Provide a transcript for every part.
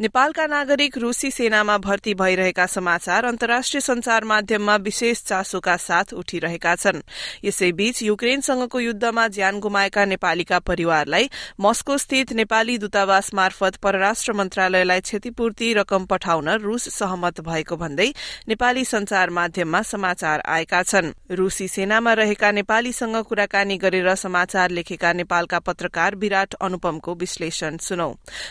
नेपालका नागरिक रूसी सेनामा भर्ती भइरहेका समाचार अन्तर्राष्ट्रिय संचार माध्यममा विशेष चासोका साथ उठिरहेका छन्। यसैबीच युक्रेनसँगको युद्धमा ज्यान गुमाएका नेपालीका परिवारलाई मस्को स्थित नेपाली दूतावास मार्फत परराष्ट्र मन्त्रालयलाई क्षतिपूर्ति रकम पठाउन रूस सहमत भएको भन्दै नेपाली संचार माध्यममा समाचार आएका छन्। रूसी सेनामा रहेका नेपालीसँग कुराकानी गरेर समाचार लेखेका नेपालका पत्रकार विराट अनुपमको विश्लेषण सुनौ।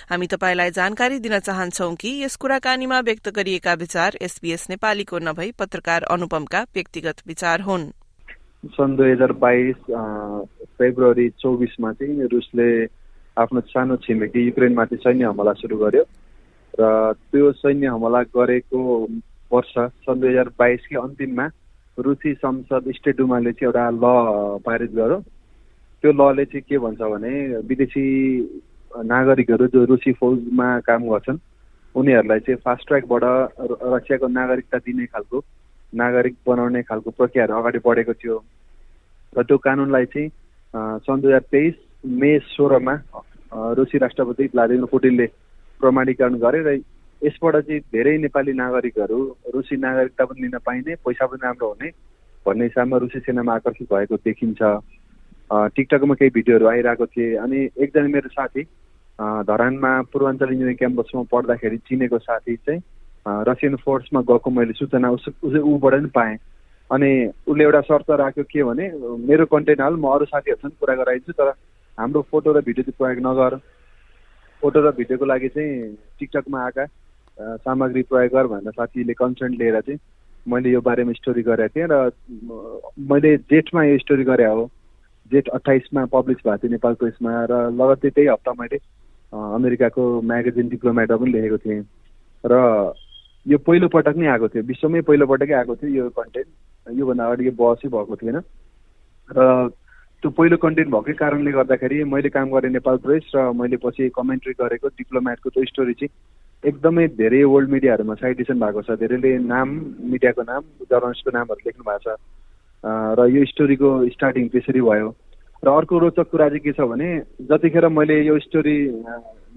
हामी जानकारी दिन चाहन्छौ कि यस कुराकानीमा व्यक्त गरिएका विचार एसबीएस नेपालीको नभई पत्रकार अनुपमका व्यक्तिगत विचार हुन्। सन् दुई हजार बाइस फेब्रुअरी चौबिसमा चाहिँ रुसले आफ्नो सानो छिमेकी युक्रेनमाथि सैन्य हमला सुरु गर्यो र त्यो सैन्य हमला गरेको वर्ष सन् दुई हजार बाइसकै अन्तिममा रुसी संसद स्टेडुमाले चाहिँ एउटा ल पारित गर्यो। त्यो लले चाहिँ के भन्छ भने विदेशी नागरिकहरू जो रुसी फौजमा काम गर्छन् उनीहरूलाई चाहिँ फास्ट ट्र्याकबाट रसियाको नागरिकता दिने खालको नागरिक बनाउने खालको प्रक्रियाहरू अगाडि बढेको थियो। र त्यो कानुनलाई चाहिँ सन् दुई हजार तेइस मे सोह्रमा रुसी राष्ट्रपति भ्लादिमिर पुटिनले प्रमाणीकरण गरे र यसबाट चाहिँ धेरै नेपाली नागरिकहरू रुसी नागरिकता पनि लिन पाइने पैसा पनि राम्रो हुने भन्ने हिसाबमा रुसी सेनामा आकर्षित भएको देखिन्छ। टिकटकमा केही भिडियोहरू आइरहेको थिए अनि एकजना मेरो साथी धरानमा पूर्वाञ्चल इन्जिनियरिङ क्याम्पसमा पढ्दाखेरि चिनेको साथी चाहिँ रसियन फोर्समा गएको मैले सूचना उस ऊबाट पनि पाएँ। अनि उसले एउटा शर्त राख्यो के भने मेरो कन्टेन्ट हाल म अरू साथीहरूसँग कुरा गराइदिन्छु तर हाम्रो फोटो र भिडियो चाहिँ प्रयोग नगर। फोटो र भिडियोको लागि चाहिँ टिकटकमा आएका सामग्री प्रयोग गर भनेर साथीले कन्सर्ट लिएर चाहिँ मैले यो बारेमा स्टोरी गरेको थिएँ र मैले जेठमा यो स्टोरी गरे हो। जेठ अठाइसमा पब्लिस भएको थियो नेपालको यसमा र लगत्तै त्यही हप्ता मैले अमेरिकाको म्यागजिन डिप्लोमेटमा पनि लेखेको थिएँ। र यो पहिलो पटक नै आएको थियो। विश्वमै पहिलो पटकै आएको थियो यो कन्टेन्ट। योभन्दा अगाडि यो बसै भएको थिएन। र त्यो पहिलो कन्टेन्ट भएकै कारणले गर्दाखेरि मैले काम गरेँ नेपाल प्रेस र मैले पछि कमेन्ट्री गरेको डिप्लोमेटको त्यो स्टोरी चाहिँ एकदमै धेरै वर्ल्ड मिडियाहरूमा साइटेसन भएको छ। धेरैले नाम मिडियाको नाम जर्नलिस्टको नामहरू लेख्नु भएको छ। र यो स्टोरीको स्टार्टिङ त्यसरी भयो। र अर्को रोचक कुरा चाहिँ के छ भने जतिखेर मैले यो स्टोरी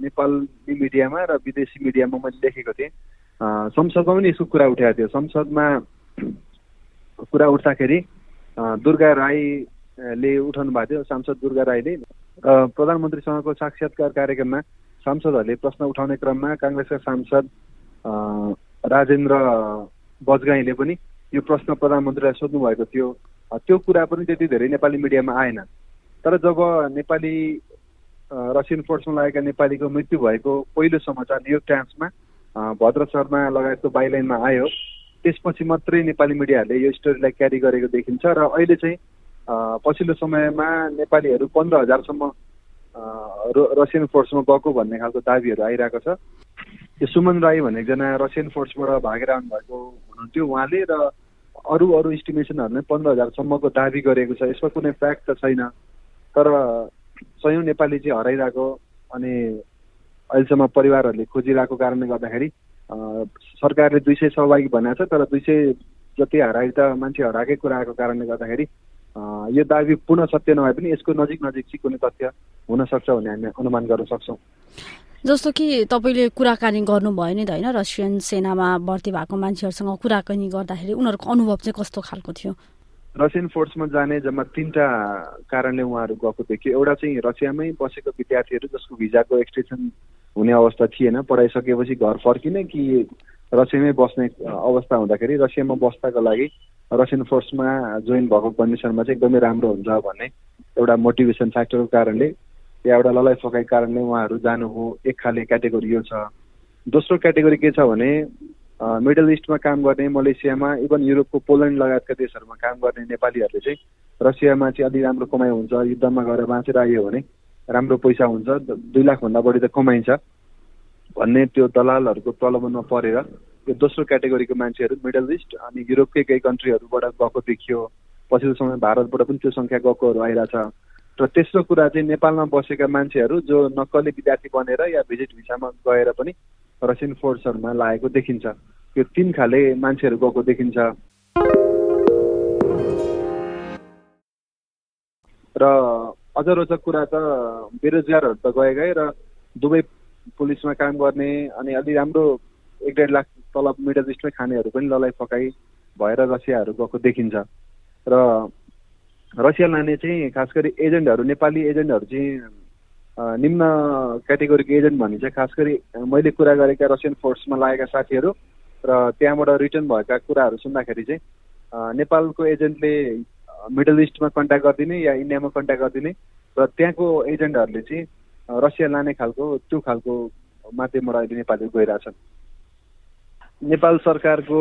नेपाली मिडियामा र विदेशी मिडियामा मैले लेखेको थिएँ संसदमा पनि यसको कुरा उठाएको थियो। संसदमा कुरा उठ्दाखेरि दुर्गा राईले उठाउनु भएको थियो सांसद दुर्गा राईले। प्रधानमन्त्रीसँगको साक्षात्कार कार्यक्रममा सांसदहरूले प्रश्न उठाउने क्रममा काङ्ग्रेसका सांसद राजेन्द्र बजगाईले पनि यो प्रश्न प्रधानमन्त्रीलाई सोध्नु भएको थियो। त्यो कुरा पनि त्यति धेरै नेपाली मिडियामा आएन। तर जब नेपाली रसियन फोर्समा लागेका नेपालीको मृत्यु भएको पहिलो समाचार न्युयोर्क टाइम्समा भद्र शर्मा लगायतको बाइलाइनमा आयो। त्यसपछि मात्रै नेपाली मिडियाहरूले यो स्टोरीलाई क्यारी गरेको देखिन्छ र अहिले चाहिँ पछिल्लो समयमा नेपालीहरू पन्ध्र हजारसम्म रसियन फोर्समा गएको भन्ने खालको दावीहरू आइरहेको छ। यो सुमन राई भन्ने एकजना रसियन फोर्सबाट भागेर आउनुभएको हुनुहुन्थ्यो उहाँले र अरू अरू इस्टिमेसनहरूले पन्ध्र हजारसम्मको दावी गरेको छ। यसमा कुनै फ्याक्ट त छैन। तर सयौँ नेपाली चाहिँ हराइरहेको अनि अहिलेसम्म परिवारहरूले खोजिरहेको कारणले गर्दाखेरि सरकारले दुई सय सहभागी भनेको छ तर दुई सय जति हराइ त मान्छे हराएकै कुरा आएको कारणले गर्दाखेरि यो दावी पूर्ण सत्य नभए पनि यसको नजिक नजिक चाहिँ कुनै तथ्य हुनसक्छ भन्ने हामी अनुमान गर्न सक्छौँ। जस्तो कि तपाईँले कुराकानी गर्नुभयो नि त होइन रसियन सेनामा भर्ती भएको मान्छेहरूसँग कुराकानी गर्दाखेरि उनीहरूको अनुभव चाहिँ कस्तो खालको थियो? रसियन फोर्समा जाने जम्मा तिनवटा कारणले उहाँहरू गएको देखियो एउटा चाहिँ रसियामै बसेको विद्यार्थीहरू जसको भिजाको एक्सटेन्सन हुने अवस्था थिएन पढाइसकेपछि घर फर्किने कि रसियामै बस्ने अवस्था हुँदाखेरि रसियामा बस्दाको लागि रसियन फोर्समा जोइन भएको कन्डिसनमा चाहिँ एकदमै राम्रो हुन्छ भन्ने एउटा मोटिभेसन फ्याक्टरको कारणले या एउटा ललाइ फकाइ कारणले उहाँहरू जानुभयो एक खाले क्याटेगोरी यो छ। दोस्रो क्याटेगोरी के छ भने मिडल इस्टमा काम गर्ने मलेसियामा इभन युरोपको पोल्यान्ड लगायतका देशहरूमा काम गर्ने नेपालीहरूले चाहिँ रसियामा चाहिँ अलि राम्रो कमाइ हुन्छ युद्धमा गएर बाँचेर आयो भने राम्रो पैसा हुन्छ दुई लाखभन्दा बढी त कमाइन्छ। भन्ने त्यो दलालहरूको प्रलोभनमा परेर यो दोस्रो क्याटेगोरीको मान्छेहरू मिडल इस्ट अनि युरोपकै केही कन्ट्रीहरूबाट गएको देखियो। पछिल्लो समय भारतबाट पनि त्यो सङ्ख्या गएकोहरू आइरहेछ। र तेस्रो कुरा चाहिँ नेपालमा बसेका मान्छेहरू जो नक्कली विद्यार्थी बनेर या भिजिट भिसामा गएर पनि रसियन फोर्सहरूमा लागेको देखिन्छ। त्यो तिन खाले मान्छेहरू गएको देखिन्छ। र अझ रोचक कुरा त बेरोजगारहरू त गए गए र दुबई पुलिसमा काम गर्ने अनि अलि राम्रो एक डेढ लाख तलब मिडल इस्टमै खानेहरू पनि ललाइ फकाइ भएर रसियाहरू गएको देखिन्छ। र रसिया लाने चाहिँ खास गरी एजेन्टहरू नेपाली एजेन्टहरू चाहिँ निम्न क्याटेगोरीको एजेन्ट भने चाहिँ खास गरी मैले कुरा गरेका रसियन फोर्समा लागेका साथीहरू र त्यहाँबाट रिटर्न भएका कुराहरू सुन्दाखेरि चाहिँ नेपालको एजेन्टले मिडल इस्टमा कन्ट्याक्ट गरिदिने या इन्डियामा कन्ट्याक्ट गरिदिने र त्यहाँको एजेन्टहरूले चाहिँ रसिया लाने खालको त्यो खालको माध्यमबाट अहिले नेपालीहरू गइरहेछन्। नेपाल सरकारको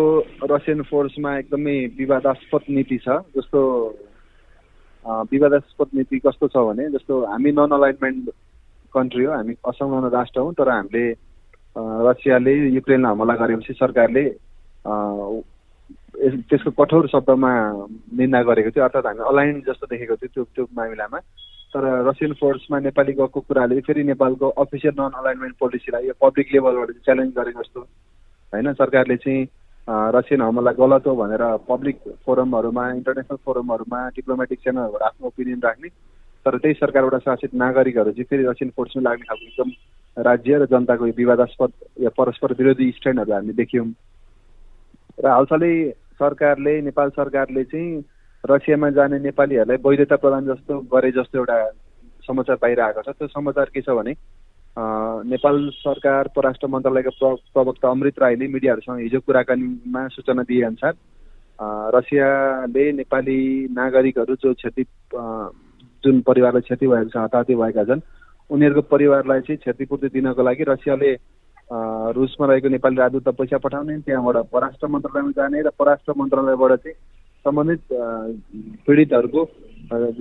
रसियन फोर्समा एकदमै विवादास्पद नीति छ जस्तो विवादास्पद नीति कस्तो छ भने जस्तो हामी नन अलाइनमेन्ट कन्ट्री हो हामी असंलग्न राष्ट्र हौँ तर हामीले रसियाले युक्रेनलाई हमला गरेपछि सरकारले त्यसको कठोर शब्दमा निन्दा गरेको थियो अर्थात् हामी अलाइन जस्तो देखेको थियो त्यो त्यो मामिलामा। तर रसियन फोर्समा नेपाली गएको कुराले फेरि नेपालको अफिसियल नन अलाइनमेन्ट पोलिसीलाई यो पब्लिक लेभलबाट च्यालेन्ज गरेको जस्तो होइन सरकारले चाहिँ रसियन हमला गलत हो भनेर पब्लिक फोरमहरूमा इन्टरनेसनल फोरमहरूमा डिप्लोमेटिक च्यानलहरूबाट आफ्नो ओपिनियन राख्ने। तर त्यही सरकारबाट शासित नागरिकहरू चाहिँ फेरि रसियन फोर्समा लाग्ने खालको एकदम राज्य र जनताको विवादास्पद या परस्पर विरोधी स्ट्यान्डहरू हामीले देख्यौँ। र हालसालै सरकारले नेपाल सरकारले चाहिँ रसियामा जाने नेपालीहरूलाई वैधता प्रदान जस्तो गरे जस्तो एउटा समाचार बाहिर छ। त्यो समाचार के छ भने नेपाल सरकार परराष्ट्र मन्त्रालयका प्र प्रवक्ता अमृत राईले मिडियाहरूसँग हिजो कुराकानीमा सूचना दिएअनुसार रसियाले नेपाली नागरिकहरू जो क्षति जुन परिवारलाई क्षति भएको छ हताहती भएका छन् उनीहरूको परिवारलाई चाहिँ क्षतिपूर्ति दिनको लागि रसियाले रुसमा रहेको नेपाली राजदूत पैसा पठाउने त्यहाँबाट परराष्ट्र मन्त्रालयमा जाने र परराष्ट्र मन्त्रालयबाट चाहिँ सम्बन्धित पीडितहरूको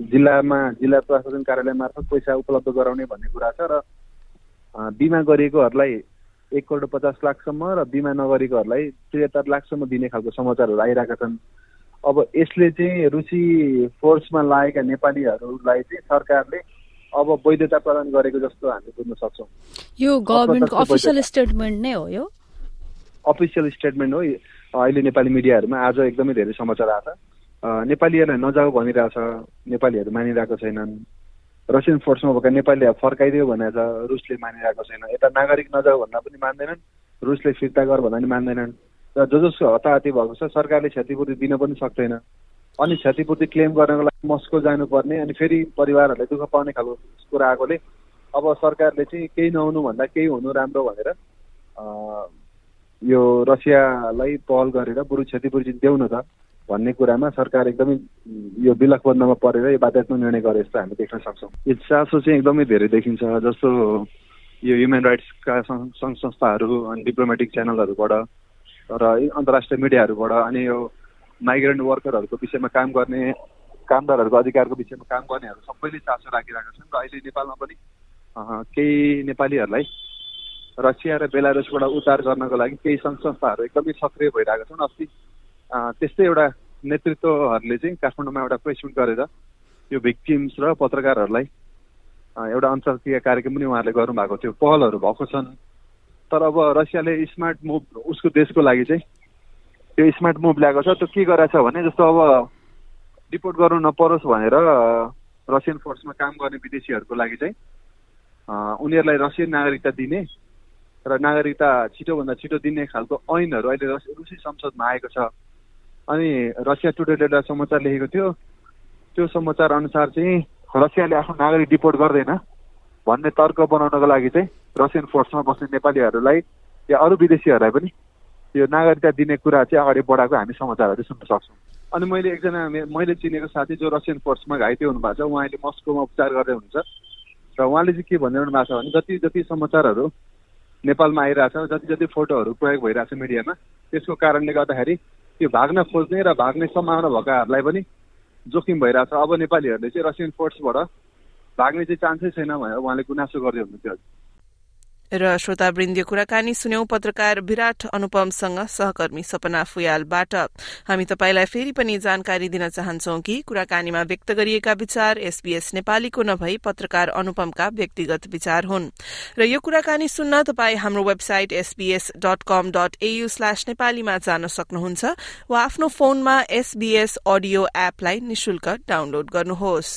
जिल्लामा जिल्ला प्रशासन कार्यालय मार्फत पैसा उपलब्ध गराउने भन्ने कुरा छ र बिमा गरिएकोहरूलाई एक करोड पचास लाखसम्म र बिमा नगरेकोहरूलाई त्रिहत्तर लाखसम्म दिने खालको समाचारहरू आइरहेका छन्। अब यसले चाहिँ रुसी फोर्समा लागेका नेपालीहरूलाई चाहिँ सरकारले अब वैधता प्रदान गरेको जस्तो हामी बुझ्न सक्छौँ। यो गभर्मेन्टको अफिसियल स्टेटमेन्ट नै हो यो? अफिसियल स्टेटमेन्ट हो। अहिले नेपाली मिडियाहरूमा आज एकदमै धेरै समाचार आएको। छ नेपालीहरूलाई नजाऊ भनिरहेछ नेपालीहरू मानिरहेको छैनन्। रसियन फोर्समा भएका नेपालीहरू फर्काइदियो भनेर रुसले मानिरहेको छैन। यता नागरिक नजाऊ भन्दा पनि मान्दैनन् रुसले फिर्ता गर भन्दा पनि मान्दैनन्। र जो जसको हताहती भएको छ सरकारले क्षतिपूर्ति दिन पनि सक्दैन। अनि क्षतिपूर्ति क्लेम गर्नको लागि मस्को जानुपर्ने अनि फेरि परिवारहरूले दुःख पाउने खालको कुरा आएकोले अब सरकारले चाहिँ केही नहुनु भन्दा केही हुनु राम्रो भनेर यो रसियालाई पहल गरेर बरु क्षतिपूर्ति देऊ न त भन्ने कुरामा सरकार एकदमै यो विलकबन्धमा परेर यो बाध्यात्मक निर्णय गरे जस्तो हामी देख्न सक्छौँ। यो चासो चाहिँ एकदमै धेरै देखिन्छ जस्तो यो ह्युमन राइट्सका सङ्घ संस्थाहरू अनि डिप्लोमेटिक च्यानलहरूबाट र अन्तर्राष्ट्रिय मिडियाहरूबाट अनि यो माइग्रेन्ट वर्करहरूको विषयमा काम गर्ने कामदारहरूको अधिकारको विषयमा काम गर्नेहरू सबैले चासो राखिरहेका छन्। र अहिले नेपालमा पनि केही नेपालीहरूलाई रसिया र बेलारुसबाट उद्धार गर्नको लागि केही सङ्घ संस्थाहरू एकदमै सक्रिय भइरहेका छन्। अस्ति त्यस्तै एउटा नेतृत्वहरूले चाहिँ काठमाडौँमा एउटा प्रेस गरेर यो भिक्टिम्स र पत्रकारहरूलाई एउटा अन्तर्क्रिया कार्यक्रम पनि उहाँहरूले गर्नुभएको थियो। पहलहरू भएको छन्। तर अब रसियाले स्मार्ट मुभ उसको देशको लागि चाहिँ त्यो स्मार्ट मुभ ल्याएको छ। त्यो के गरेछ भने जस्तो अब रिपोर्ट गर्नु नपरोस् भनेर रसियन फोर्समा काम गर्ने विदेशीहरूको लागि चाहिँ उनीहरूलाई रसियन नागरिकता दिने र नागरिकता छिटोभन्दा छिटो दिने खालको ऐनहरू अहिले रुसी संसदमा आएको छ। अनि रसिया टुडेले एउटा समाचार लेखेको थियो। त्यो समाचार अनुसार चाहिँ रसियाले आफ्नो नागरिक डिपोर्ट गर्दैन भन्ने तर्क बनाउनको लागि चाहिँ रसियन फोर्समा बस्ने नेपालीहरूलाई या अरू विदेशीहरूलाई पनि यो नागरिकता दिने कुरा चाहिँ अगाडि बढाएको हामी समाचारहरू सुन्न सक्छौँ। अनि मैले एकजना मैले चिनेको साथी जो रसियन फोर्समा घाइते हुनुभएको छ उहाँले मस्कोमा उपचार गर्दै हुनुहुन्छ। र उहाँले चाहिँ के भनिरहनु भएको छ भने जति जति समाचारहरू नेपालमा आइरहेछ जति जति फोटोहरू प्रयोग भइरहेछ मिडियामा त्यसको कारणले गर्दाखेरि त्यो भाग्न खोज्ने र भाग्ने सम्भावना भएकाहरूलाई पनि जोखिम भइरहेछ। अब नेपालीहरूले चाहिँ रसियन फोर्सबाट भाग्ने चाहिँ चान्सै छैन भनेर उहाँले गुनासो गर्दै हुनुहुन्थ्यो र श्रोतावृन्दीय कुराकानी सुन्यौं पत्रकार विराट अनुपमसँग सहकर्मी सपना फुयालबाट। हामी तपाईलाई फेरि पनि जानकारी दिन चाहन्छौ कि कुराकानीमा व्यक्त गरिएका विचार एसबीएस नेपालीको नभई पत्रकार अनुपमका व्यक्तिगत विचार हुन्। र यो कुराकानी सुन्न तपाई हाम्रो website SBS dot com dot AU slash नेपालीमा जान सक्नुहुन्छ वा आफ्नो फोनमा एसबीएस अडियो एपलाई निशुल्क डाउनलोड गर्नुहोस्।